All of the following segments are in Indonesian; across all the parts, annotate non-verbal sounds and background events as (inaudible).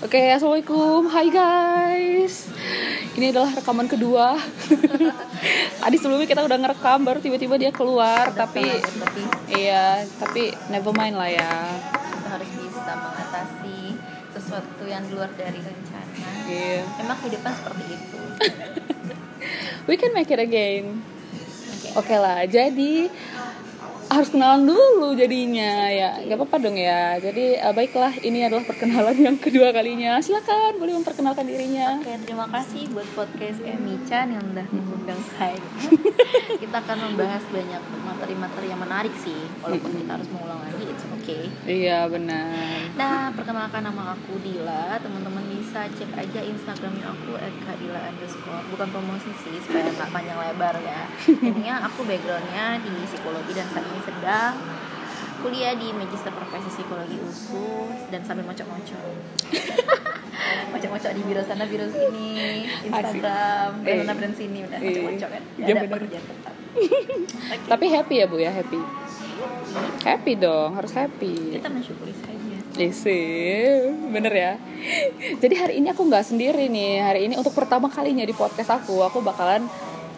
Oke, assalamualaikum, hai guys. Ini adalah rekaman kedua. (laughs) Tadi sebelumnya kita udah ngerekam, baru tiba-tiba dia keluar, tapi tapi iya, tapi never mind lah ya. kita harus bisa mengatasi sesuatu yang di luar dari rencana Iya. emang kehidupan seperti itu (laughs) We can make it again. oke Oke lah, jadi harus kenalan dulu jadinya. Ya nggak apa-apa dong ya. Jadi eh, baiklah ini adalah perkenalan yang kedua kalinya. Silakan boleh memperkenalkan dirinya. Oke, terima kasih buat podcast Emi Chan yang udah mengundang saya. (laughs) kita akan membahas banyak materi-materi yang menarik sih, walaupun kita harus mengulang lagi, okay. iya benar Nah, perkenalkan nama aku Dila. Teman-teman bisa cek aja Instagramnya aku @kadila underscore. Bukan promosi sih, supaya nggak panjang lebar ya. Intinya aku backgroundnya di psikologi dan saat ini sedang kuliah di Magister Profesi Psikologi USU dan sambil mocok-mocok. (laughs) mocok-mocok di biro sana, biro sini, Instagram, dan Eh. sana dan sini udah Eh. mocok-mocok kan. Iya, Ada pekerjaan tetap. (laughs) Oke. tapi happy ya bu ya happy happy dong harus happy kita mensyukuri saja. Isi, bener ya. Jadi hari ini aku nggak sendiri nih. Hari ini untuk pertama kalinya di podcast aku, aku bakalan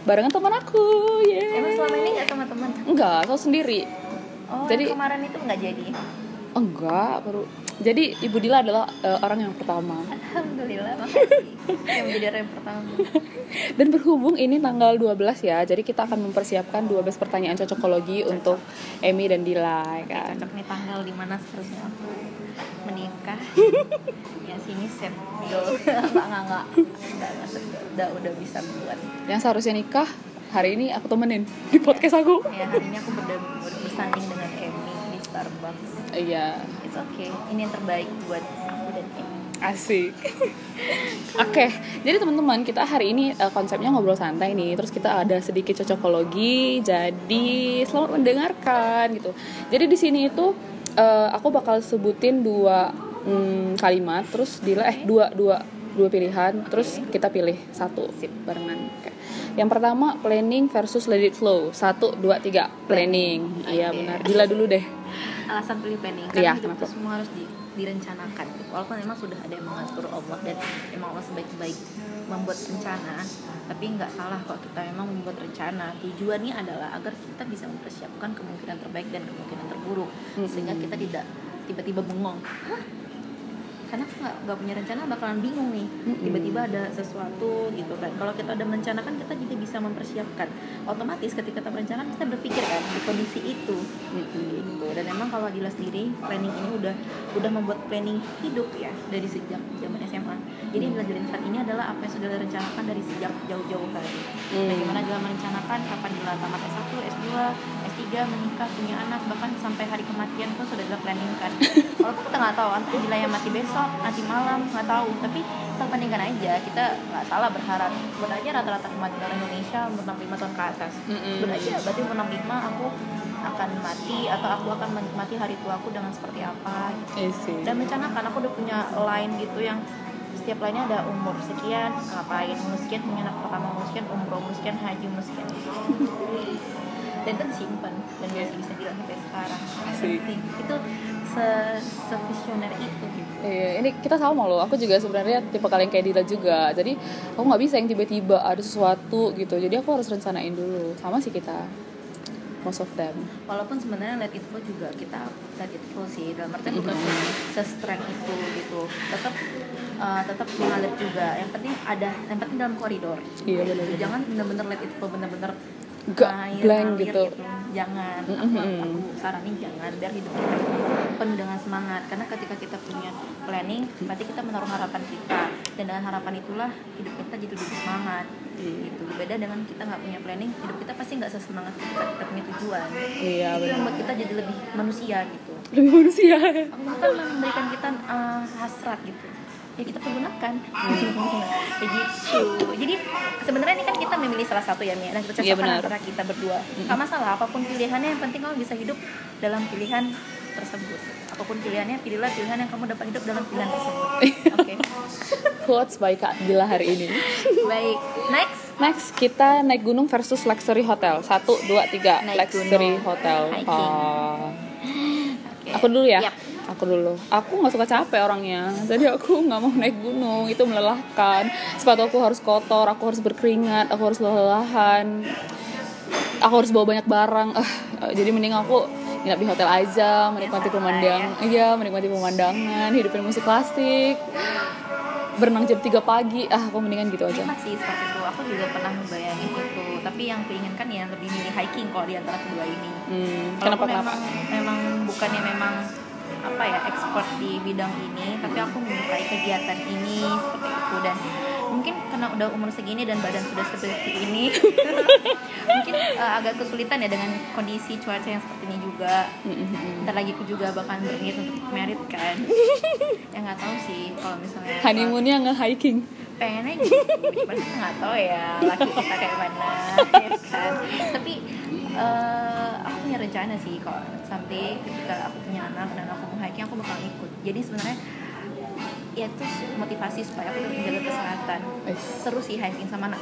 barengan teman aku. Emang Yeah. selama ini nggak sama teman? Enggak, aku sendiri. Oh, Jadi- kemarin itu nggak jadi. Enggak, baru. Jadi Ibu Dila adalah eh, orang yang pertama. Alhamdulillah, makasih. (laughs) yang menjadi orang yang pertama. Dan berhubung ini tanggal 12 ya, jadi kita akan mempersiapkan 12 pertanyaan cocokologi untuk Emi dan Dila ya kan. Cocok nih tanggal di mana seharusnya aku menikah. (laughs) ya sini set. (laughs) Enggak, enggak, enggak. Udah udah bisa buat. Yang seharusnya nikah hari ini aku temenin di podcast aku. Ya, hari ini aku ber- ber- bersanding dengan Emmy di Starbucks. Iya, It's okay. Ini yang terbaik buat aku dan Emmy. Asik. (laughs) Oke, jadi teman-teman kita hari ini eh, konsepnya ngobrol santai nih. Terus kita ada sedikit cocokologi. Jadi selamat mendengarkan gitu. Jadi di sini itu eh, aku bakal sebutin dua mm, kalimat. Terus Dila eh dua dua dua pilihan. Terus kita pilih satu sip barengan. Oke. Yang pertama planning versus let it flow. Satu dua tiga planning. Iya Oke. benar. Dila dulu deh. Alasan pilih planning. Iya, karena hidup itu semua harus di- direncanakan. Walaupun memang sudah ada yang mengatur Allah dan memang Allah sebaik-baik membuat rencana tapi nggak salah kok kita memang membuat rencana. Tujuannya adalah agar kita bisa mempersiapkan kemungkinan terbaik dan kemungkinan terburuk. Sehingga kita tidak tiba-tiba bengong. Hah? Karena aku nggak nggak punya rencana bakalan bingung nih. Tiba-tiba ada sesuatu gitu kan. Kalau kita udah merencanakan kita juga bisa mempersiapkan. Otomatis ketika kita merencanakan kita berpikir kan di kondisi itu. Gitu. Dan memang kalau Adila sendiri planning ini udah udah membuat planning hidup ya dari sejak zaman SMA jadi yang dilanjutin saat ini adalah apa yang sudah direncanakan dari sejak jauh-jauh hari. Hmm. bagaimana Adila merencanakan kapan Adila tamat S1, S2, S3, menikah, punya anak bahkan sampai hari kematian pun sudah Adila planning kan (laughs) walaupun kita nggak tahu antara Adila yang mati besok nanti malam nggak tahu tapi kita planning aja kita nggak salah berharap buat aja rata-rata kematian orang Indonesia umur 65 tahun ke atas. Buat aja berarti umur 65 aku akan mati atau aku akan menikmati hari tuaku dengan seperti apa gitu. Isi. dan merencanakan aku udah punya line gitu yang setiap lainnya ada umur sekian ngapain umur sekian punya anak pertama umur sekian umur umur sekian haji umur sekian (laughs) dan itu disimpan dan masih bisa dibilang sampai sekarang Asik. itu se sevisioner itu gitu Iya, ini kita sama loh. Aku juga sebenarnya tipe kalian kayak Dila juga. Jadi aku nggak bisa yang tiba-tiba ada sesuatu gitu. Jadi aku harus rencanain dulu. Sama sih kita. Most of them. walaupun sebenarnya let it flow juga kita let it flow sih dalam artian bukan se-strength itu gitu tetap uh, tetap mengalir juga yang penting ada yang penting dalam koridor Iya, benar-benar. jangan bener-bener let it flow bener-bener Gak ngalir, blank ngalir gitu. jangan aku, Mm-mm. aku saranin jangan biar hidup kita penuh dengan semangat. Karena ketika kita punya planning berarti kita menaruh harapan kita. Dan dengan harapan itulah hidup kita jadi lebih semangat. Iya. gitu. Beda dengan kita nggak punya planning hidup kita pasti nggak sesemangat ketika kita punya tujuan. Iya, itu yang membuat kita jadi lebih manusia gitu. Lebih manusia. Allah kan memberikan kita uh, hasrat gitu ya kita pergunakan ya gitu jadi sebenarnya ini kan kita memilih salah satu ya Mia dan kita Iya, cocokkan benar. antara kita berdua nggak masalah apa pun pilihannya yang penting kamu bisa hidup dalam pilihan tersebut apa pun pilihannya pilihlah pilihan yang kamu dapat hidup dalam pilihan tersebut oke (laughs) Quotes by Kak Dila hari ini. baik next Next, kita naik gunung versus luxury hotel. Satu, dua, tiga. Naik luxury gunung. hotel. Hiking. Oh. Aku dulu ya? Yap. Aku dulu. Aku nggak suka capek orangnya. Jadi aku nggak mau naik gunung. Itu melelahkan. Sepatu aku harus kotor aku harus berkeringat aku harus lelahan. Aku harus bawa banyak barang. Ah jadi mending aku nginap di hotel aja menikmati pemandang iya menikmati pemandangan hidupin musik klasik. Berenang jam 3 pagi. Ah aku mendingan gitu aja. Sama sih seperti itu. Aku juga pernah membayangin itu. Tapi yang kuinginkan ya lebih milih hiking kalau di antara kedua ini. hmm, Walaupun kenapa kenapa? memang, memang bukannya memang apa ya expert di bidang ini, tapi aku menyukai kegiatan ini seperti itu dan mungkin karena udah umur segini dan badan sudah seperti ini, (laughs) mungkin eh, agak kesulitan ya dengan kondisi cuaca yang seperti ini juga. Hmm, hmm, hmm. Ntar lagi aku juga bakal berniat untuk merit kan. ya nggak tahu sih kalau misalnya honeymoonnya nggak hiking pengennya gitu cuman nggak tahu ya laki kita kayak mana ya kan tapi eh, aku punya rencana sih kalau sampai ketika aku punya anak dan aku mau hiking aku bakal ikut. Jadi sebenarnya ya itu motivasi supaya aku tetap menjaga kesehatan. Eh, seru sih hiking sama anak.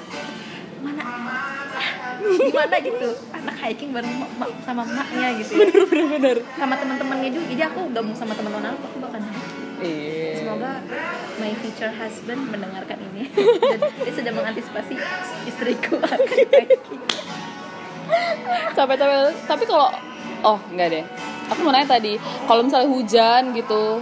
Mana? (laughs) Gimana gitu? Anak hiking bareng mak- mak- sama maknya gitu. Ya. bener-bener sama teman-temannya juga. Jadi aku gabung sama teman-teman aku aku bakal hiking. Iya. Semoga my future husband mendengarkan ini. (laughs) Dan dia sudah mengantisipasi istriku akan hiking. Capek-capek tapi kalau oh enggak deh aku mau nanya tadi kalau misalnya hujan gitu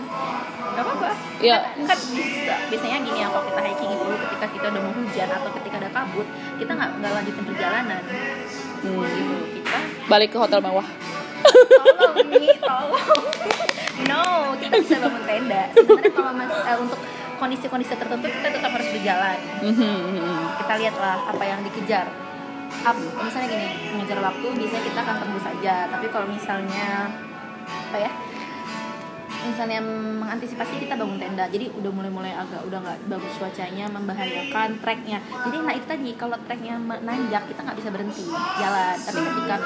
Gak apa-apa. Iya. Kan, kan bisa. Biasanya gini ya kalau kita hiking itu ketika kita udah mau hujan atau ketika ada kabut, kita nggak nggak lanjutin perjalanan. hmm, Gitu. Kita balik ke hotel mewah tolong nih, tolong. No, kita bisa bangun tenda. Sebenarnya kalau mas, eh, untuk kondisi-kondisi tertentu kita tetap harus berjalan. Mhm, mhm. kita lihatlah apa yang dikejar Up, misalnya gini mengejar waktu biasanya kita akan tembus saja tapi kalau misalnya apa ya misalnya mengantisipasi kita bangun tenda jadi udah mulai-mulai agak udah nggak bagus cuacanya membahayakan treknya jadi nah itu tadi kalau treknya menanjak kita nggak bisa berhenti jalan. Tapi ketika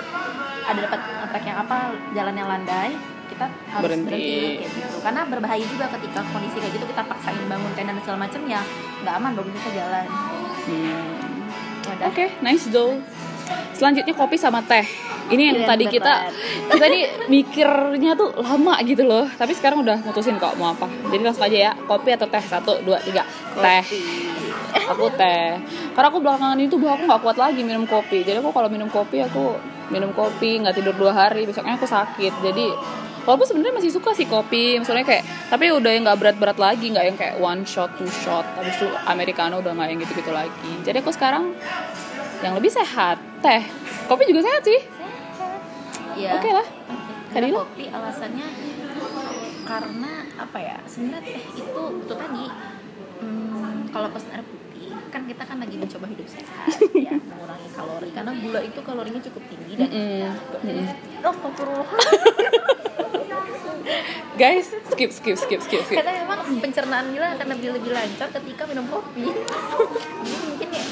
ada dapat trek yang apa jalan yang landai kita harus Berhenti. berhenti, kayak gitu. Karena berbahaya juga ketika kondisi kayak gitu kita paksain bangun tenda dan segala macam ya nggak aman bagus bisa jalan. Hmm. Udah Oke, nice though. Selanjutnya kopi sama teh. Ini yang tadi kita kita (laughs) nih mikirnya tuh lama gitu loh. Tapi sekarang udah mutusin kok mau apa. Jadi langsung aja ya, kopi atau teh satu, dua, tiga. Teh. Aku teh. Karena aku belakangan itu tuh aku nggak kuat lagi minum kopi. Jadi aku kalau minum kopi aku minum kopi nggak tidur dua hari. Besoknya aku sakit. Jadi walaupun sebenarnya masih suka sih kopi, misalnya kayak tapi udah yang nggak berat-berat lagi, nggak yang kayak one shot, two shot. Habis itu americano udah nggak yang gitu-gitu lagi. Jadi aku sekarang yang lebih sehat teh kopi juga sehat sih ya oke lah karena Kadila? kopi alasannya karena apa ya sebenarnya teh itu itu tadi hmm, kalau pesan kan kita kan lagi mencoba hidup sehat (laughs) ya mengurangi kalori. Karena gula itu kalorinya cukup tinggi dan oh astagfirullah. (laughs) guys skip skip skip skip skip. Karena memang pencernaan gula akan lebih lebih lancar ketika minum kopi. (laughs) Jadi mungkin ya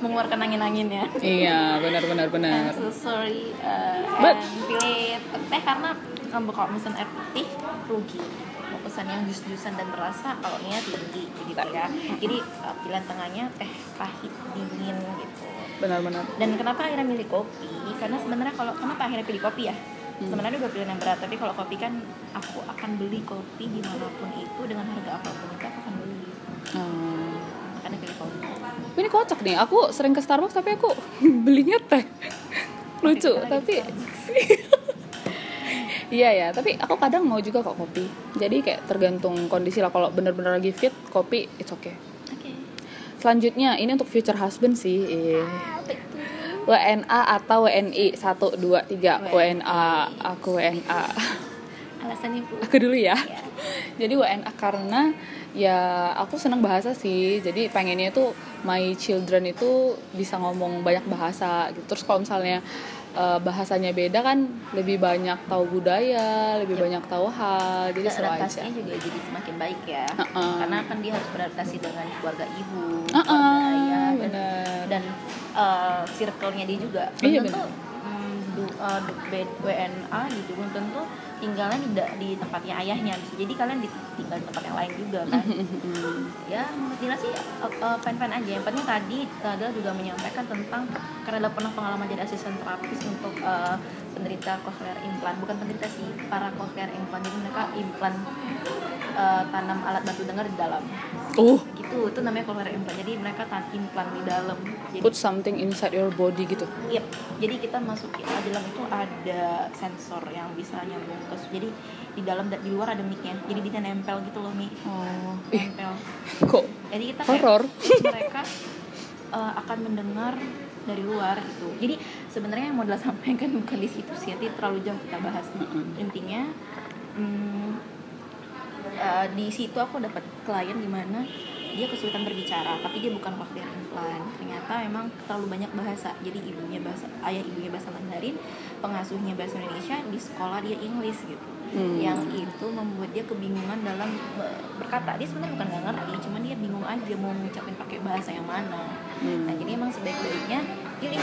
mengeluarkan angin-anginnya iya benar benar benar. I'm so sorry uh, But- and pilih teh karena um, kalau pesan air putih rugi. Mau pesan yang jus-jusan dan berasa kalorinya tinggi gitu ya. Jadi uh, pilihan tengahnya teh pahit dingin gitu. Benar benar. Dan kenapa akhirnya milih kopi? Karena sebenarnya kalau kenapa akhirnya pilih kopi ya? Hmm. sebenarnya dua pilihan yang berat tapi kalau kopi kan aku akan beli kopi di mana pun itu dengan harga apa pun itu aku akan beli. Hmm. Pilih kopi ini kocak nih. Aku sering ke Starbucks tapi aku (laughs) belinya teh. Lucu lagi tapi (laughs) iya ya. Tapi aku kadang mau juga kok kopi. Jadi kayak tergantung kondisi lah. Kalau bener-bener lagi fit kopi it's okay. Oke. Selanjutnya ini untuk future husband sih. Eh. Itu? WNA atau WNI satu dua tiga. WNA aku WNA (laughs) alasannya bu aku dulu ya. Ya. (laughs) jadi WNA karena ya aku seneng bahasa sih. Jadi pengennya tuh my children itu bisa ngomong banyak bahasa gitu. Terus kalau misalnya eh, bahasanya beda kan lebih banyak tahu budaya lebih Yep. banyak tahu hal. Jadi dan seru aja. juga jadi semakin baik ya. Uh-uh. karena kan dia harus beradaptasi dengan keluarga ibu Ah, keluarga ah, ayah dan, benar. Dan uh, circle-nya dia juga. Belum Iya, tentu mm, du- uh, WNA gitu belum tentu tinggalnya tidak di tempatnya ayahnya. Bisa jadi kalian di, tinggal di tempat yang lain juga kan? (laughs) Ya Dila sih uh, uh, fan-fan aja. Yang penting tadi Dila juga menyampaikan tentang karena pernah pengalaman jadi asisten terapis untuk uh, penderita cochlear implant. Bukan penderita sih para cochlear implant. Jadi mereka implant uh, tanam alat bantu dengar di dalam. Uh itu itu namanya cochlear implant. Jadi mereka tan implant di dalam. Jadi put something inside your body gitu? Yep. Jadi kita masukin di dalam itu ada sensor yang bisa nyambung ke jadi di dalam dan di luar ada mic-nya. Jadi dia nempel gitu loh, Mi. oh Nempel. kok Jadi kita Horor. (laughs) mereka uh, akan mendengar dari luar gitu. Jadi sebenarnya yang mau Dila sampaikan bukan di situ sih, nanti terlalu jauh kita bahas. Mm-mm. Intinya hmm, uh, di situ aku dapat klien di mana dia kesulitan berbicara tapi dia bukan cochlear implant ternyata memang terlalu banyak bahasa jadi ibunya bahasa ayah ibunya bahasa Mandarin pengasuhnya bahasa Indonesia di sekolah dia Inggris gitu Hmm. yang itu membuat dia kebingungan dalam uh, berkata dia sebenarnya bukan nggak ngerti cuman dia bingung aja mau ngucapin pakai bahasa yang mana Hmm. nah jadi emang sebaik-baiknya ini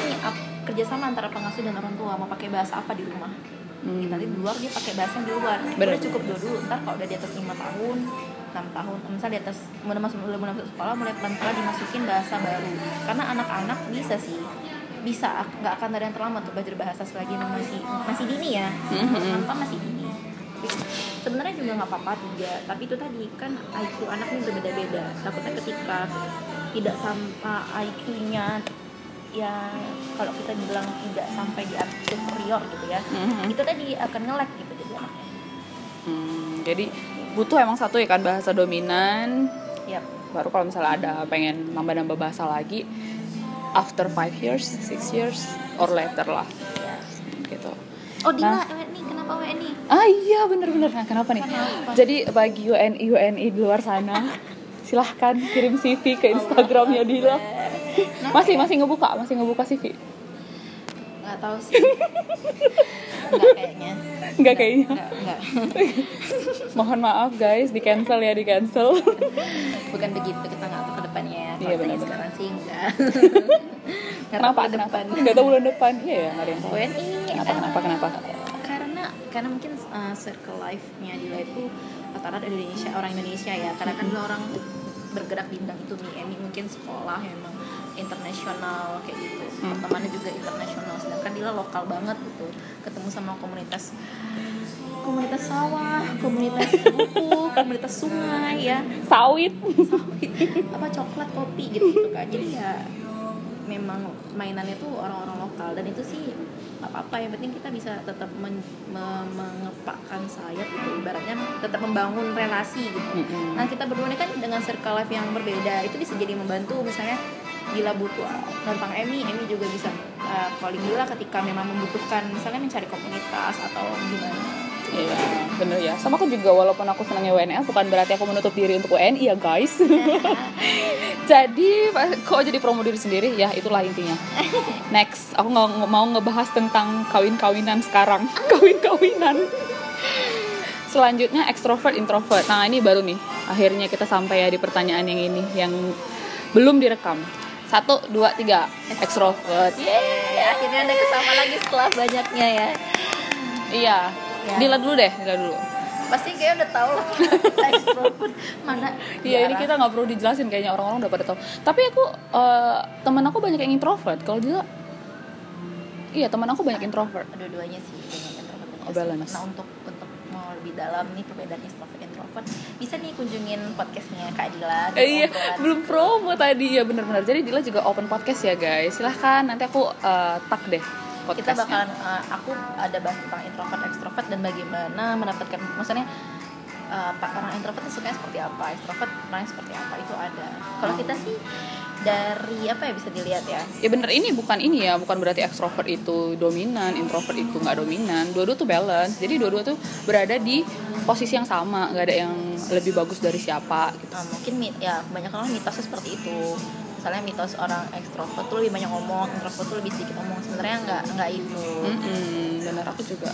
kerjasama antara pengasuh dan orang tua mau pakai bahasa apa di rumah Hmm. nanti di luar dia pakai bahasa yang di luar Bener. udah cukup dulu dulu ntar kalau udah di atas lima tahun enam tahun. Misal di atas mulai masuk mulai masuk sekolah mulai pelan pelan dimasukin bahasa baru. Karena anak-anak bisa sih. Bisa nggak akan ada yang terlambat untuk belajar bahasa selagi masih masih dini ya. Mhm. tanpa masih dini. Sebenarnya juga nggak apa-apa juga tapi itu tadi kan IQ anak ini berbeda-beda. Takutnya ketika tidak sampai IQ-nya ya kalau kita bilang tidak sampai di atas superior gitu ya Mhm. itu tadi akan ngelek gitu jadi anaknya. Hmm, jadi butuh emang satu ya kan bahasa dominan Yap. baru kalau misalnya ada pengen nambah-nambah bahasa lagi after five years, six years or later lah Ya. gitu. oh Dila Nah. WNI kenapa WNI Ah iya bener-bener nah, kenapa nih? Kenapa? Jadi bagi UNI UNI di luar sana silahkan kirim CV ke Instagramnya Dila. Masih masih ngebuka masih ngebuka CV. Nggak tahu sih nggak kayaknya Nggak kayaknya. nggak, nggak. Mohon maaf guys di cancel ya di cancel. bukan begitu kita nggak tahu ke depannya Iya, Kalau benar-benar. sekarang sih enggak (laughs) kenapa kenapa? Gak tahu bulan depan. Iya ya nggak ada yang tahu. Kenapa kenapa kenapa? karena karena mungkin uh, circle life-nya Dila itu rata-rata Indonesia orang Indonesia ya karena kan orang bergerak di bidang itu nih Emi mungkin sekolah memang internasional kayak gitu. Hmm. temannya juga internasional sedangkan Dila lokal banget gitu. Ketemu sama komunitas komunitas sawah komunitas buku (laughs) komunitas sungai ya. Sawit. sawit. Apa coklat kopi gitu, gitu kan jadi ya memang mainannya tuh orang-orang lokal. Dan itu sih nggak apa-apa. Yang penting kita bisa tetap men- me- mengepakkan sayap gitu ibaratnya tetap membangun relasi gitu. Mm-mm. nah kita berdua ini kan dengan circle life yang berbeda. Itu bisa jadi membantu. Misalnya Gila butuh tentang Emi, Emi juga bisa uh, calling Gila ketika memang membutuhkan misalnya mencari komunitas atau gimana Iya, bener ya. Sama aku juga walaupun aku senangnya WNL bukan berarti aku menutup diri untuk WNI ya guys. (laughs) jadi kok jadi promo diri sendiri ya itulah intinya. Next, aku nggak nggak mau ngebahas tentang kawin-kawinan sekarang. (laughs) Kawin-kawinan. Selanjutnya ekstrovert introvert. Nah ini baru nih. Akhirnya kita sampai ya di pertanyaan yang ini yang belum direkam. Satu, dua, tiga. Ekstrovert. Yeay, akhirnya ada kesama lagi setelah banyaknya ya Iya. Ya. Dila dulu deh, Dila dulu. pasti kayak udah tau lah (laughs) extrovert mana Iya ini kita nggak perlu dijelasin kayaknya orang-orang udah pada tahu. Tapi aku eh, teman aku banyak yang introvert. Kalau dia, iya teman aku banyak introvert. dua-duanya sih dengan introvert Oh, extrovert. balance. nah untuk untuk mau lebih dalam nih perbedaan introvert introvert bisa nih kunjungin podcastnya Kak Dila di Eh, iya belum promo tadi ya benar-benar. Jadi Dila juga open podcast ya guys. Silahkan nanti aku eh, tag deh kita podcastnya. bakalan uh, aku ada bahas tentang introvert extrovert dan bagaimana mendapatkan maksudnya uh, orang introvert itu sukanya seperti apa extrovert orangnya seperti apa itu ada kalau Hmm. kita sih dari apa ya bisa dilihat ya Ya bener ini bukan ini ya, bukan berarti ekstrovert itu dominan, introvert itu nggak dominan. Dua-dua tuh balance. Jadi dua-dua tuh berada di posisi yang sama, nggak ada yang lebih bagus dari siapa. Gitu. uh, mungkin mit- ya banyak orang mitosnya seperti itu misalnya mitos orang ekstrovert tuh lebih banyak ngomong introvert tuh lebih sedikit ngomong sebenarnya nggak nggak itu Mm-mm, bener aku juga.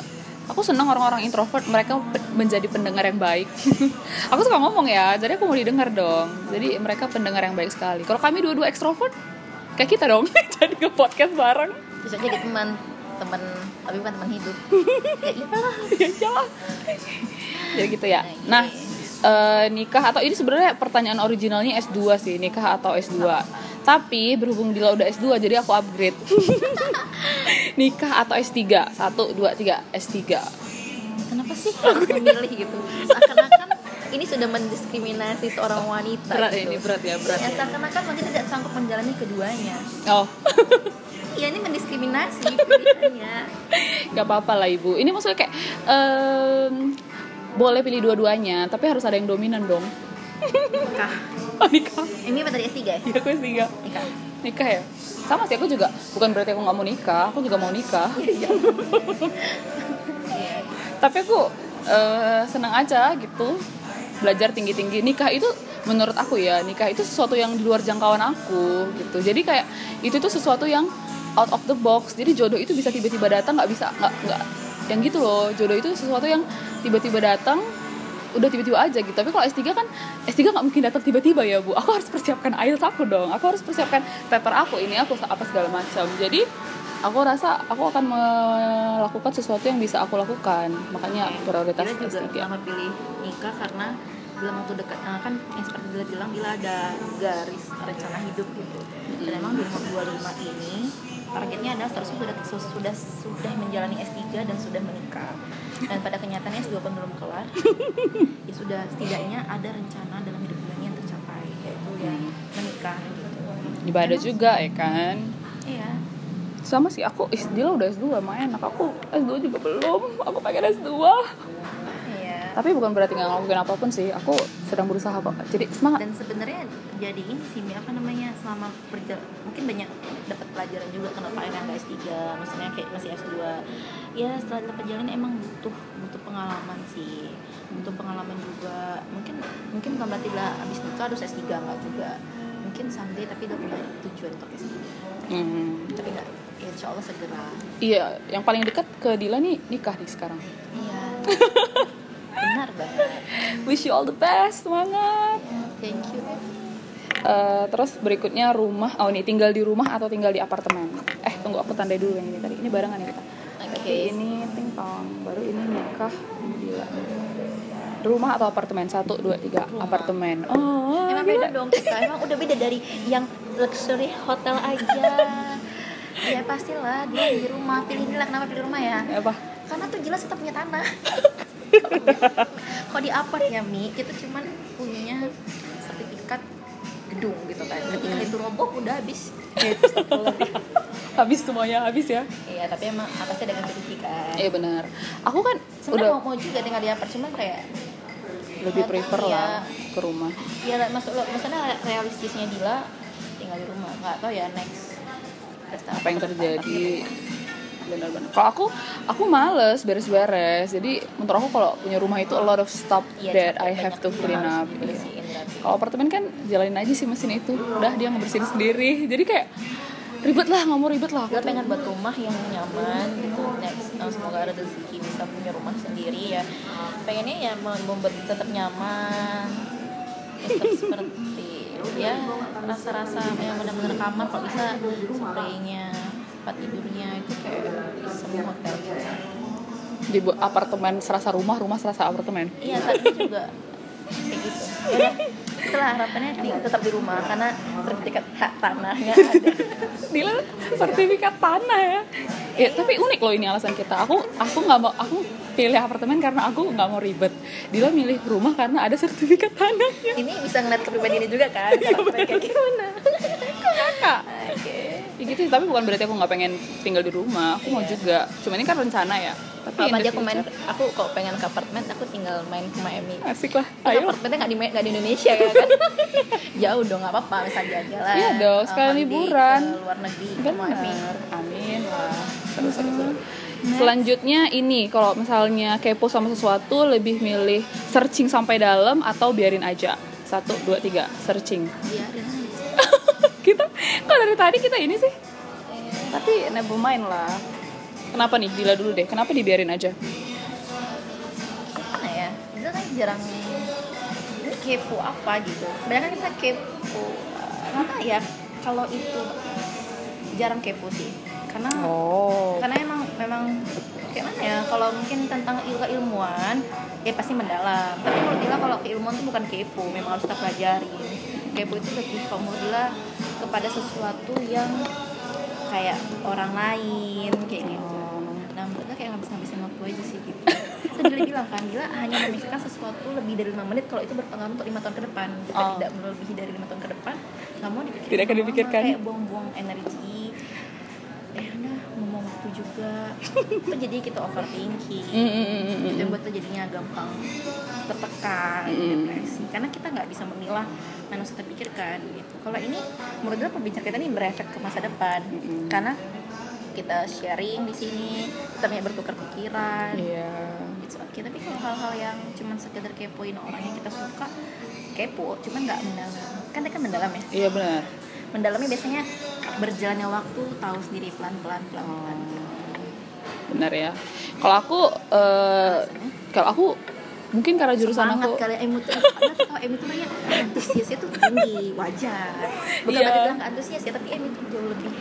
Aku senang orang-orang introvert, mereka menjadi pendengar yang baik. (laughs) aku suka ngomong ya, jadi aku mau didengar dong. Jadi mereka pendengar yang baik sekali. Kalau kami dua-dua ekstrovert, kayak kita dong, (laughs) jadi ke podcast bareng. bisa jadi teman teman tapi bukan teman hidup (laughs) ya iyalah ya iyalah. jadi gitu ya nah eh, nikah atau ini sebenarnya pertanyaan originalnya S2 sih nikah atau S2 tapi berhubung Dila udah S2 jadi aku upgrade. (laughs) Nikah atau S3 satu dua tiga S3 kenapa sih harus memilih gitu seakan-akan ini sudah mendiskriminasi seorang wanita berat gitu. ini berat ya berat ya seakan-akan mungkin tidak sanggup menjalani keduanya. Oh. (laughs) Iya ini mendiskriminasi pilihannya nggak apa-apa lah ibu. Ini maksudnya kayak em, boleh pilih dua-duanya tapi harus ada yang dominan dong nikah. Oh, nikah. Ini apa tadi S3 ya ya aku S3 nikah. Nikah ya? Sama sih aku juga. Bukan berarti aku nggak mau nikah aku juga mau nikah. Iya. (laughs) tapi aku eh, senang aja gitu belajar tinggi tinggi nikah itu menurut aku ya nikah itu sesuatu yang di luar jangkauan aku gitu. Jadi kayak itu tuh sesuatu yang out of the box. Jadi jodoh itu bisa tiba-tiba datang nggak bisa nggak nggak. Yang gitu loh jodoh itu sesuatu yang tiba-tiba datang udah tiba-tiba aja gitu. Tapi kalau S3 kan S3 nggak mungkin datang tiba-tiba ya bu. Aku harus persiapkan IELTS aku dong. Aku harus persiapkan paper aku ini aku apa segala macam. Jadi aku rasa aku akan melakukan sesuatu yang bisa aku lakukan. Makanya prioritas Bila juga S3 kenapa pilih nikah karena dalam waktu dekat eh, kan yang seperti Bila bilang Bila ada garis rencana hidup gitu. Dan emang di umur 25 ini targetnya adalah seharusnya sudah sudah sudah menjalani S3 dan sudah menikah. Dan pada kenyataannya S2 pun belum kelar. (laughs) Ya sudah setidaknya ada rencana dalam hidup ini yang tercapai yaitu ya menikah gitu. Ibadah juga ya kan? Iya. Sama sih aku is dia udah S2 main enak. Aku S2 juga belum. Aku pengen S2 iya tapi bukan berarti nggak ngelakuin apa pun sih aku sedang berusaha kok. Jadi semangat. Dan sebenarnya jadi ini sih apa namanya selama berja mungkin banyak dapat pelajaran juga kenapa enak nggak S3 maksudnya kayak masih S2 ya setelah dapat jalan emang butuh butuh pengalaman sih. Butuh pengalaman juga. Mungkin mungkin bukan berarti lah abis nikah harus S3 nggak juga. Mungkin someday tapi udah punya tujuan untuk S3 hmm. tapi nggak ya insya Allah segera. Iya yang paling dekat ke Dila nih nikah nih sekarang. Iya (laughs) benar banget. Wish you all the best semangat. Thank you. Eh, terus berikutnya rumah. Oh nih tinggal di rumah atau tinggal di apartemen? Eh tunggu aku tandai dulu yang ini tadi. Ini barengan ya kita Oke. Berarti ini ting tong. Baru ini nikah gila. Rumah atau apartemen? Satu dua tiga Rumah. apartemen. Oh Emang gila. beda dong kita, emang udah beda dari yang luxury hotel aja. Ya pastilah dia di rumah, pilih inilah kenapa pilih rumah ya? Apa? Karena tuh jelas kita punya tanah (laughs) (laughs) Kalau di apart ya Mi, kita cuman punya sertifikat gedung gitu kan. Ketika itu roboh udah habis. (laughs) Habis semuanya habis ya? Iya tapi emang apa sih dengan sertifikat iya benar. Aku kan Sebenarnya mau, mau juga tinggal di apart, cuman kayak lebih prefer Iya. lah ke rumah. Ya maksud maksudnya realistisnya Dila tinggal di rumah. Nggak tahu ya next. Apa yang terjadi benar-benar kalau aku aku males beres-beres. Jadi menurut aku kalau punya rumah itu a lot of stuff Iya, that I have to clean up. kalau apartemen kan jalanin aja sih mesin itu. Udah dia ngebersihin sendiri. Jadi kayak ribet lah nggak mau ribet lah. Aku gue pengen buat rumah yang nyaman gitu. Next eh, semoga ada rezeki bisa punya rumah sendiri ya. Pengennya ya mem- membuat tetap nyaman tetap (laughs) seperti ya rasa-rasa yang benar-benar kamar kalau bisa spraynya tempat tidurnya itu kayak semua hotel gitu. di apartemen serasa rumah rumah serasa apartemen? Iya ini juga. Kayak gitu. Ya udah itulah harapannya di, tetap di rumah karena sertifikat hak tanahnya ada. (laughs) Dila sertifikat tanah ya? Ya tapi unik loh ini alasan kita. Aku aku nggak mau aku pilih apartemen karena aku nggak mau ribet. Dila milih rumah karena ada sertifikat tanahnya. Ini bisa ngeliat kepribadian juga kan? Karakternya kayak gimana? Kakak? Oke ya gitu sih, tapi bukan berarti aku nggak pengen tinggal di rumah. Aku mau Iya. juga. Cuma ini kan rencana ya. Tapi kalau aja aku main? aku kalau pengen ke apartemen aku tinggal main ke Miami. Asik lah. Tapi ayo. apartemennya nggak di nggak di Indonesia ya kan? (laughs) Jauh dong nggak apa-apa. Bisa jalan Iya dong, holiday liburan. ke luar negeri ke Miami. Amin lah. Terus terus selanjutnya ini kalau misalnya kepo sama sesuatu lebih milih searching sampai dalam atau biarin aja? Satu dua tiga searching. Iya dan kita kok dari tadi kita ini sih? Tapi never mind lah. Kenapa nih? Dila dulu deh. Kenapa dibiarin aja? Gimana ya? Itu kan jarang ini kepo apa gitu. Banyak kita kepo. Tahu ya? Kalau itu jarang kepo sih. Karena oh. karena emang memang kayak mana ya? Kalau mungkin tentang ilmu ilmuwan ya pasti mendalam. Tapi menurut Dila kalau keilmuan itu bukan kepo. Memang harus kita pelajari kepo itu lebih Dila kepada sesuatu yang kayak orang lain kayak gitu. Nah menurut Dila kayak ngabis-ngabisin waktu aja sih gitu. Kan Dila bilang kan Dila hanya memikirkan sesuatu lebih dari lima menit kalau itu berpengaruh untuk lima tahun ke depan. Jika Oh. tidak melebihi dari lima tahun ke depan nggak mau dipikirkan Tidak akan dipikirkan. kayak buang-buang energi. Eh udah ngomong waktu juga. Itu jadi kita overthinking. Mm, mm, mm, mm, itu yang buat kita jadinya gampang tertekan Mm. depresi. Karena kita nggak bisa memilah harus kita pikirkan gitu kalau ini menurut gue perbincangan kita ini berefek ke masa depan Mm-mm. karena kita sharing di sini kita banyak bertukar pikiran Iya. it's okay tapi kalau hal-hal yang cuman sekedar kepoin orang yang kita suka kepo cuman nggak mendalam kan kan mendalam ya Iya benar. mendalamnya biasanya berjalannya waktu tahu sendiri pelan-pelan pelan-pelan Benar ya. Kalau aku eh, kalau aku mungkin karena jurusan semangat aku. kali emu tuh karena tau emu tuh banyak antusiasnya tuh tinggi wajar. Bukan Iya. berarti bilang antusias ya tapi emu tuh jauh lebih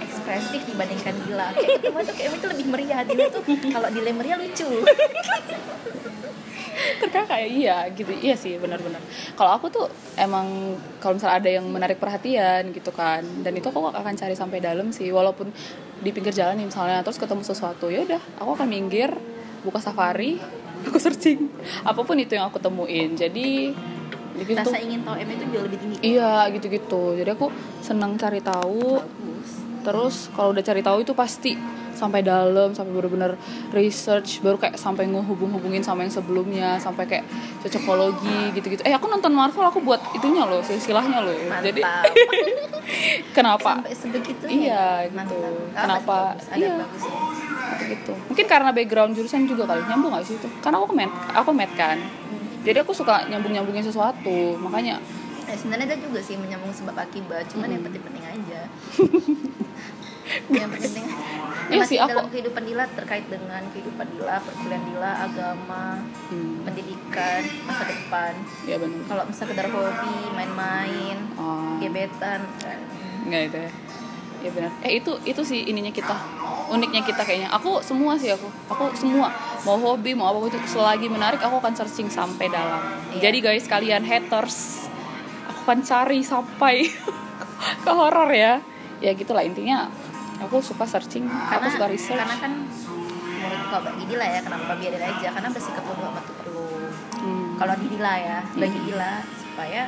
ekspresif dibandingkan Dila kayak ketemu tuh kayak emu tuh lebih meriah. Dila tuh kalau Dila meriah lucu. Terkakak ya iya gitu. Iya sih benar-benar. Kalau aku tuh emang kalau misalnya ada yang menarik perhatian gitu kan dan itu aku akan cari sampai dalam sih. Walaupun di pinggir jalan nih misalnya terus ketemu sesuatu ya udah aku akan minggir buka safari aku searching. Apa pun itu yang aku temuin. Jadi gitu rasa ingin tahu emu tuh jauh lebih tinggi. Iya gitu-gitu. Jadi aku senang cari tahu. Bagus. Terus kalau udah cari tahu itu pasti sampai dalam sampai benar-benar research baru kayak sampai ngehubung-hubungin sama yang sebelumnya sampai kayak cocokologi gitu-gitu. Eh aku nonton Marvel aku buat itunya loh silsilahnya loh. Mantap. Jadi (laughs) kenapa? Sampai sebegitu Iya, gitu. Kenapa? Iya. gitu. Mungkin karena background jurusan juga kali nyambung gak sih itu? Karena aku med aku med kan. Jadi aku suka nyambung nyambungin sesuatu makanya Eh, sebenarnya ada juga sih menyambung sebab akibat cuman yang penting-penting aja (laughs) yang penting Iya masih sih, aku- dalam kehidupan Dila terkait dengan kehidupan Dila perkuliahan Dila agama hmm, pendidikan masa depan. Ya benar. Kalau misal sekedar hobi main-main oh, gebetan. Nggak itu ya. Ya benar. Eh itu itu sih ininya kita uniknya kita kayaknya. Aku semua sih aku. Aku semua. Mau hobi mau apa itu selagi menarik aku akan searching sampai dalam. Iya. jadi guys kalian haters aku akan cari sampai (laughs) ke horor ya. Ya gitulah intinya aku suka searching aku suka research. karena kan menurut kalau bagi Dila ya kenapa biarin aja? Karena bersikap bodoh amat tuh perlu. Hmm. kalau di Dila ya bagi Hmm. Dila supaya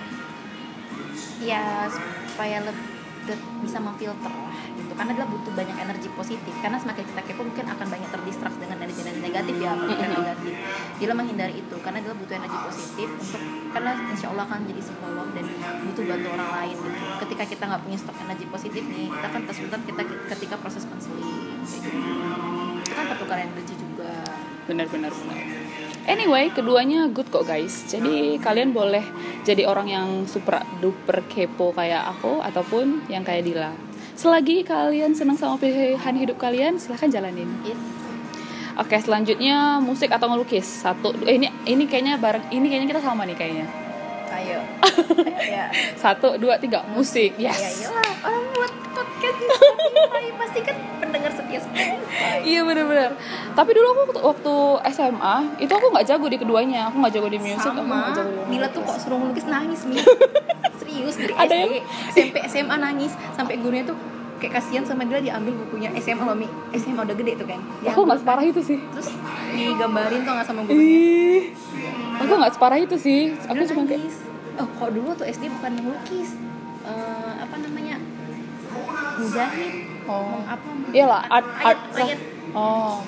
ya supaya lebih bisa memfilter lah gitu. Karena dia butuh banyak energi positif. Karena semakin kita kepo mungkin akan banyak terdistract energi-energi negatif ya pikiran negatif dia menghindari itu karena dia butuh energi positif untuk karena insya Allah akan jadi psikolog dan butuh bantu orang lain gitu ketika kita nggak punya stok energi positif nih kita akan kesulitan kita ketika proses konseling gitu itu kan pertukaran energi juga benar-benar benar. Anyway, keduanya good kok guys. Jadi kalian boleh jadi orang yang super duper kepo kayak aku ataupun yang kayak Dila. Selagi kalian senang sama pilihan hidup kalian, silahkan jalanin. yes Oke, selanjutnya musik atau ngelukis. Satu, eh, ini ini kayaknya bareng ini kayaknya kita sama nih kayaknya. ayo (laughs) ayo ya Satu, dua, tiga, musik. Ya Yes. iyalah, orang buat podcast di Spotify pasti kan pendengar setia Spotify. Iya bener-bener. Tapi dulu aku waktu, SMA itu aku nggak jago di keduanya. Aku nggak jago di musik. aku Sama, nggak jago di tuh kok suruh ngelukis nangis Mi (laughs) Serius dari Ada SD, yang- SMP, SMA nangis Sampai gurunya tuh kayak kasihan sama dia diambil bukunya SMA loh Mi. SMA udah gede tuh kan. Aku nggak separah itu sih. Terus digambarin tuh nggak sama gurunya Ih, aku nggak separah itu sih. Aku cuma kayak Oh kalau dulu tuh SD bukan ngelukis Eh, Apa namanya? Menjahit Oh. Apa? Iyalah, art, art, ayat, ayat, Oh,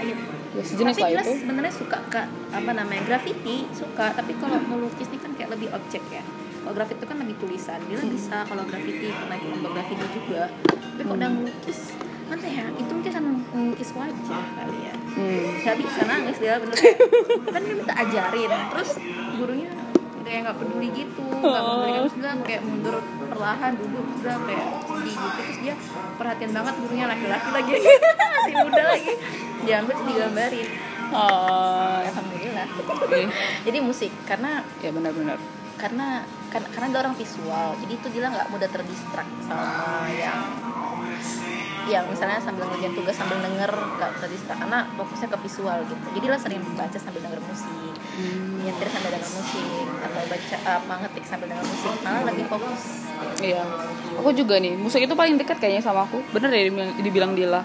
ayat. ya sejenis tapi lah jelas sebenarnya suka ke apa namanya graffiti suka. Tapi kalau melukis ini kan kayak lebih objek ya kalau graffiti itu kan lebih tulisan. Dia bisa kalau graffiti pernah ikut lomba graffiti juga. Tapi kalau udah melukis mana ya? Itu mungkin kan melukis wajah kali ya. Hmm. nggak bisa nangis dia bener. Kan dia minta ajarin. Terus gurunya kayak nggak peduli gitu. Nggak peduli terus dia kayak mundur perlahan duduk dia kayak sedih gitu. Terus dia perhatian banget gurunya laki-laki lagi. (laughs) Masih muda lagi. Diambil digambarin. Ah, alhamdulillah. Ih, jadi musik karena ya benar-benar. karena karena, karena dia orang visual jadi itu dia nggak mudah terdistract sama yang yang misalnya sambil ngerjain tugas sambil denger nggak terdistract karena fokusnya ke visual gitu jadi lah sering baca sambil denger musik Hmm. nyetir sambil denger musik atau baca apa ngetik sambil denger musik malah lebih fokus Iya, aku juga nih. Musik itu paling dekat kayaknya sama aku. Bener ya dibilang, dibilang Dila.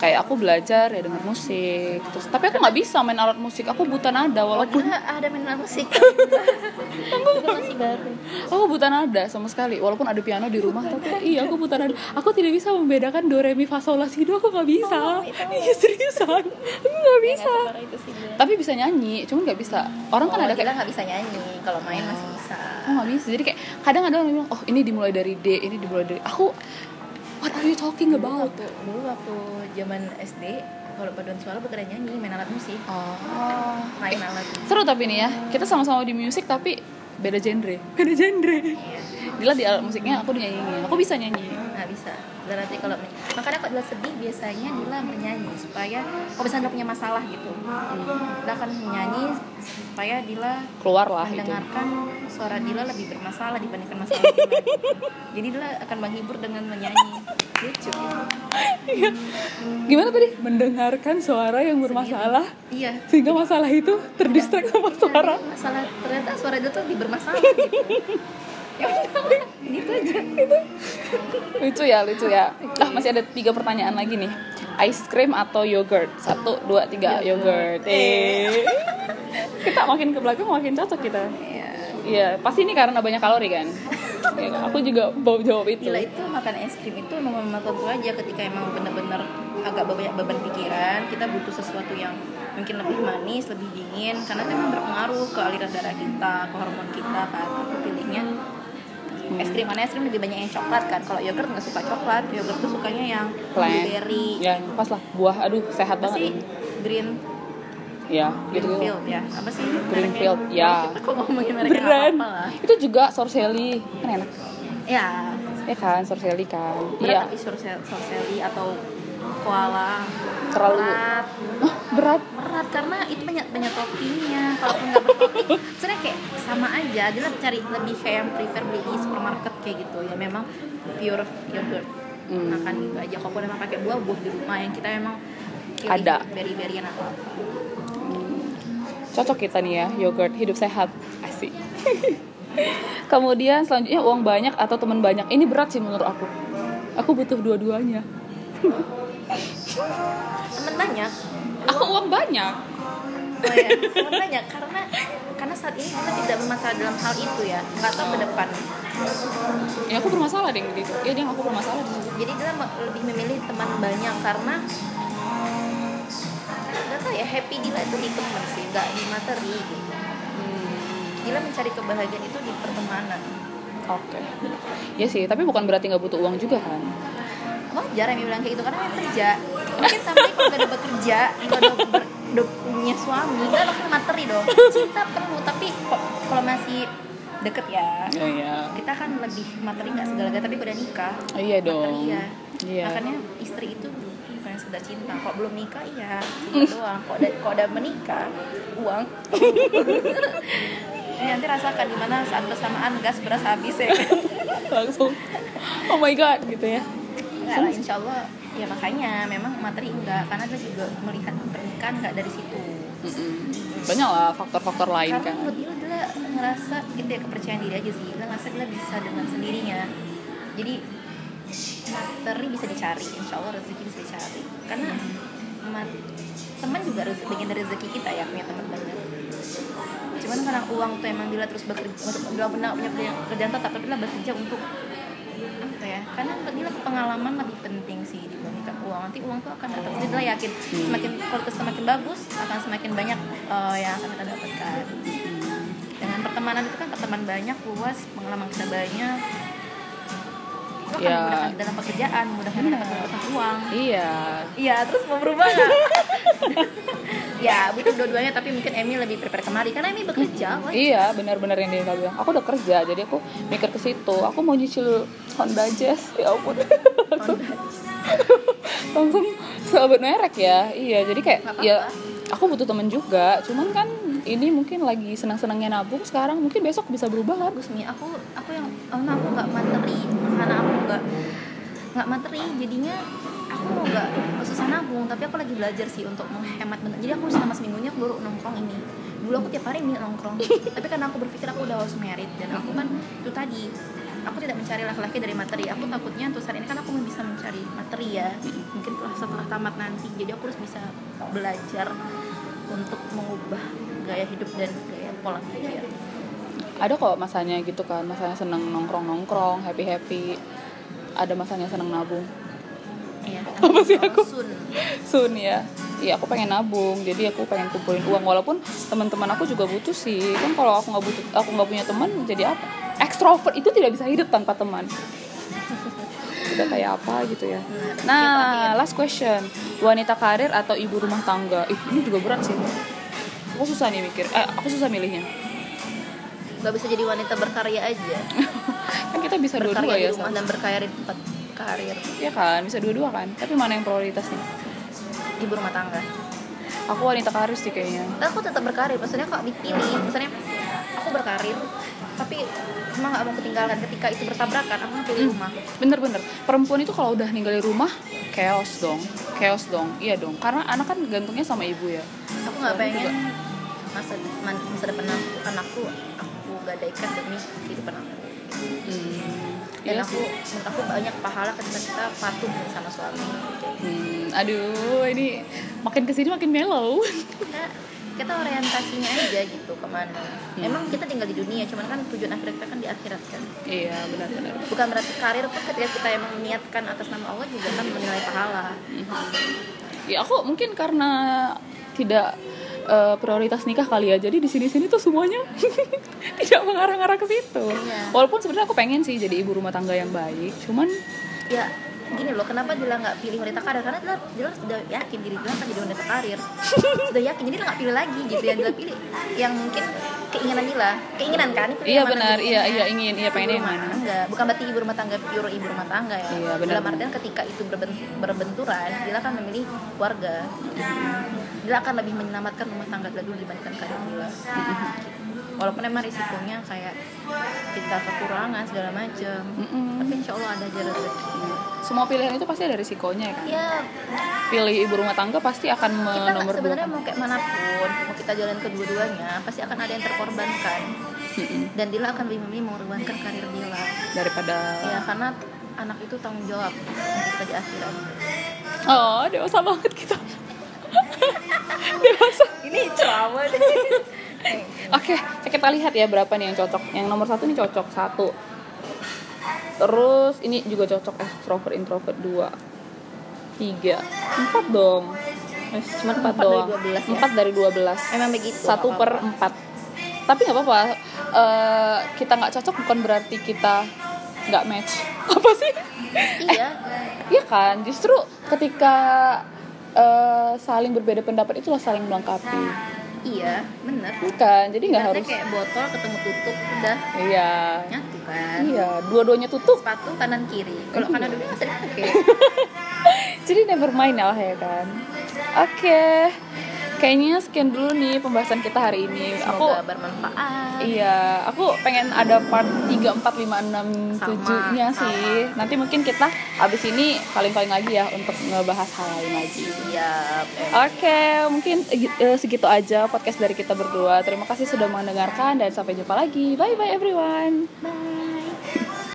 Kayak aku belajar ya denger musik. Terus, tapi aku nggak bisa main alat musik. Aku buta nada oh walaupun dia (laughs) ada mainan musik (laughs) itu masih baru aku buta nada sama sekali. Walaupun ada piano di rumah, tapi iya aku buta nada. Aku tidak bisa membedakan do re mi fa sol la si do. Aku nggak bisa. Oh, itu. Iya seriusan. Aku nggak bisa. Itu sih dia. Tapi bisa nyanyi, cuman nggak bisa. Orang kan Oh, ada Dila kayak nggak bisa nyanyi kalau main masih bisa aku nggak bisa. Jadi kayak kadang ada orang bilang, oh ini dimulai dari D, ini dimulai dari aku. Are you talking about? waktu dulu waktu zaman SD kalau paduan suara bukan nyanyi main alat musik Ah. main alat Seru tapi nih ya, kita sama-sama di musik tapi beda genre. Beda genre. Iya. Gila di alat musiknya aku dinyanyiin. Aku bisa nyanyi. Nggak bisa. Berarti kalau makanya kalau Dila sedih biasanya Dila bernyanyi supaya kalau misalnya Dila punya masalah gitu. Dila akan menyanyi supaya Dila Keluar lah itu. mendengarkan suara Dila lebih bermasalah dibandingkan masalah Dila jadi Dila akan menghibur dengan menyanyi. Lucu. Gimana tadi? Mendengarkan suara yang bermasalah. Iya. Sehingga masalah itu terdistrak sama suara. masalah ternyata suara Dila tuh bermasalah. gitu (laughs) gitu aja Lucu ya, lucu ya. Ah, masih ada tiga pertanyaan lagi nih. Ice cream atau yogurt? Satu, dua, tiga, yogurt. Eh. (laughs) Kita makin ke belakang makin cocok kita. Iya. Iya, pasti ini karena banyak kalori kan. Ya, aku juga mau jawab itu. Gila itu makan es krim itu memang membantu aja ketika emang bener-bener agak banyak beban pikiran kita butuh sesuatu yang mungkin lebih manis, lebih dingin karena itu memang berpengaruh ke aliran darah kita, ke hormon kita kan. Aku pilihnya es krim mana es krim lebih banyak yang coklat kan. Kalau yogurt nggak suka coklat, yogurt tuh sukanya yang Plain. blueberry. Ya, pas lah. Buah, aduh, sehat Apa banget sih? ini. Green Ya, gitu. Greenfield ya. Apa sih? Greenfield, mereknya? ya. (laughs) Kok ngomongin mereknya nggak Beneran. apa-apa lah. Itu juga sorcelli. Kan enak. Ya, Ya kan, sorcelli kan. Iya. tapi sorsel sorseli atau koala Terlalu berat Hah, berat. berat karena itu banyak banyak toppingnya kalaupun nggak bertopping (laughs) sebenarnya kayak sama aja dia cari lebih kayak yang prefer beli di supermarket kayak gitu ya memang pure yogurt Hmm. makan gitu aja kalaupun emang pakai buah buah di rumah yang kita emang pilih Ada. berry-berryan atau apa Cocok kita nih ya, yogurt hidup sehat. Asik. (laughs) Kemudian selanjutnya uang banyak atau teman banyak. Ini berat sih menurut aku. Aku butuh dua-duanya. (laughs) temen banyak Aku uang banyak. oh ya banyak karena karena saat ini kita tidak bermasalah dalam hal itu ya nggak tahu ke depan Ya aku bermasalah deh gitu. Ya dia aku bermasalah di situ. jadi dia me- lebih memilih teman banyak karena nggak tahu ya happy Dila itu di teman sih nggak di materi gitu Dila mencari kebahagiaan itu di pertemanan Oke. Ya sih, tapi bukan berarti nggak butuh uang juga kan. wajar yang bilang kayak gitu karena yang kerja mungkin sampai kalau udah dapat kerja kalau udah, ber, udah punya suami kan langsung materi dong cinta perlu tapi kok kalau masih deket ya Ya, ya. kita kan lebih materi nggak segala-galanya tapi udah nikah Iya dong. materi ya Iya. makanya istri itu bukan sekedar cinta kok belum nikah iya cinta doang kok udah kok udah menikah uang (laughs) Ini nanti rasakan di mana saat bersamaan gas beras habis ya Langsung. Oh my god, gitu ya. Enggak lah, insya Allah ya makanya memang materi enggak karena dia juga melihat pernikahan enggak dari situ Mm-mm. Banyak lah faktor-faktor lain karena kan. menurut dia dia ngerasa itu ya kepercayaan diri aja sih dia ngerasa dia bisa dengan sendirinya jadi materi bisa dicari insya Allah rezeki bisa dicari karena ma- teman juga rezeki, bagian dari rezeki kita ya punya teman banyak cuman karena uang tuh emang dia terus bekerja untuk dia pernah punya kerjaan tetap tapi dia bekerja untuk ya. Karena dia pengalaman lebih penting sih dibandingkan uang. Nanti uang tuh akan datang dia yakin. Semakin kualitas semakin bagus akan semakin banyak eh, yang akan kita dapatkan. Dengan pertemanan itu kan pertemanan banyak luas pengalaman kita banyak akan Ya. dalam pekerjaan kita mendapatkan uang Iya. iya terus mau berubah nggak (laughs) ya butuh dua-duanya tapi mungkin Emi lebih prepare kemari karena Emi bekerja. Iya, benar-benar yang dia bilang. Aku udah kerja, jadi aku mikir ke situ. Aku mau nyicil Honda Jazz, ya ampun. (laughs) langsung, langsung sahabat merek ya. Iya, jadi kayak ya aku butuh temen juga. Cuman kan ini mungkin lagi senang-senangnya nabung sekarang, mungkin besok bisa berubah kan? bagus nih aku aku yang karena aku nggak materi karena aku nggak nggak materi jadinya aku mau nggak susah nabung tapi aku lagi belajar sih untuk menghemat bener jadi aku selama seminggunya aku baru nongkrong ini. Dulu aku tiap hari ini nongkrong. (laughs) Tapi karena aku berpikir aku udah harus merit dan aku kan itu tadi aku tidak mencari laki-laki dari materi. Aku takutnya untuk saat ini kan aku bisa mencari materi ya. Mungkin setelah, setelah tamat nanti. Jadi aku harus bisa belajar untuk mengubah gaya hidup dan gaya pola pikir ada kok masanya gitu kan masanya seneng nongkrong nongkrong happy happy ada masanya seneng nabung. Iya, (laughs) Apa sih aku? Sun. Sun ya. Iya aku pengen nabung jadi aku pengen kumpulin uang. Walaupun teman-teman aku juga butuh sih. Kan kalau aku nggak butuh aku nggak punya teman jadi apa? Extrovert itu tidak bisa hidup tanpa teman. (laughs) Udah kayak apa gitu ya. Nah last question. Wanita karir atau ibu rumah tangga? Ih ini juga berat sih. Aku susah nih mikir. Eh aku susah milihnya Gak bisa jadi wanita berkarya aja. (laughs) Kan kita bisa dua-dua di ya rumah Sal. dan berkarya di tempat karir. Iya kan bisa dua-dua kan. Tapi mana yang prioritas nih? Ibu rumah tangga. Aku wanita karir sih kayaknya. Aku tetap berkarir maksudnya kalau dipilih? Misalnya aku berkarir tapi emang nggak mau ketinggalan ketika itu bertabrakan aku pilih rumah. bener-bener perempuan itu kalau udah ninggalin rumah chaos dong. Chaos dong. Iya dong. Karena anak kan gantungnya sama ibu ya. Aku nggak Suami pengen juga. masa masa depan aku anakku gadaikan demi kehidupan aku. Hmm, dan iya aku menurut aku banyak pahala ketika kita patuh sama suami Hmm, aduh ini makin ke sini makin mellow. Kita kita orientasinya aja gitu ke mana. Hmm. emang kita tinggal di dunia cuman kan tujuan akhir kita kan di akhirat kan. Iya benar-benar bukan berarti karir pun ketika kita emang niatkan atas nama Allah juga kan menilai pahala. Ya aku mungkin karena tidak eh, prioritas nikah kali ya. Jadi di sini sini tuh semuanya (laughs) tidak mengarah-arah ke situ. Iya. walaupun sebenarnya aku pengen sih jadi ibu rumah tangga yang baik cuman ya gini loh kenapa Dila nggak pilih wanita karir? Karena Dila, Dila sudah yakin diri Dila akan jadi wanita karir. (laughs) Sudah yakin jadi Dila nggak pilih lagi gitu yang Dila pilih yang mungkin keinginan Dila. Keinginan kan? Iya, benar. Iya, iya, ingin. Iya, Ibu pengennya yang mana. tangga. Bukan berarti ibu rumah tangga pure ibu rumah tangga ya. Iya, benar, dalam artian ketika itu berben- berbenturan Dila akan memilih keluarga Dila akan lebih menyelamatkan rumah tangga Dila dulu dibandingkan karir Dila walaupun emang risikonya kayak kita kekurangan segala macem. Mm-mm. tapi insya Allah ada jalan rezeki. Semua pilihan itu pasti ada risikonya kan? Ya pilih ibu rumah tangga pasti akan kita menomor sebenarnya mau kayak mana pun mau kita jalan kedua-duanya pasti akan ada yang terkorbankan. Dan Dila akan lebih memilih mengorbankan karir Dila. Daripada ya karena anak itu tanggung jawab nanti kita di akhirat. Oh dewasa banget kita dewasa ini trauma deh. Oke kita lihat ya berapa nih yang cocok. Yang nomor satu nih cocok satu. Terus ini juga cocok extrovert introvert dua. Tiga. Empat dong. Eh, cuma empat Empat dari doang. 12 ya? empat dari dua belas. Emang begitu satu per empat. Tapi nggak apa-apa. Eh, kita nggak cocok bukan berarti kita nggak match. (laughs) Apa sih? Iya. Iya kan? Justru ketika eh, saling berbeda pendapat itulah saling melengkapi. Iya bener. Kan jadi nggak harus kayak botol ketemu tutup udah. Iya. Nyatu kan? Iya dua-duanya tutup. Sepatu kanan kiri. Kalau Iya. kanan dulu bisa dipakai. (laughs) Jadi never mind lah ya kan. Oke kayaknya sekian dulu nih pembahasan kita hari ini. Aku semoga bermanfaat. Iya, aku pengen ada part 3, 4, 5, 6, Sama, 7 nya sama. sih Nanti mungkin kita abis ini paling-paling lagi ya untuk ngebahas hal lain lagi. Eh. Oke, mungkin eh, segitu aja podcast dari kita berdua. Terima kasih sudah mendengarkan dan sampai jumpa lagi. Bye-bye everyone. Bye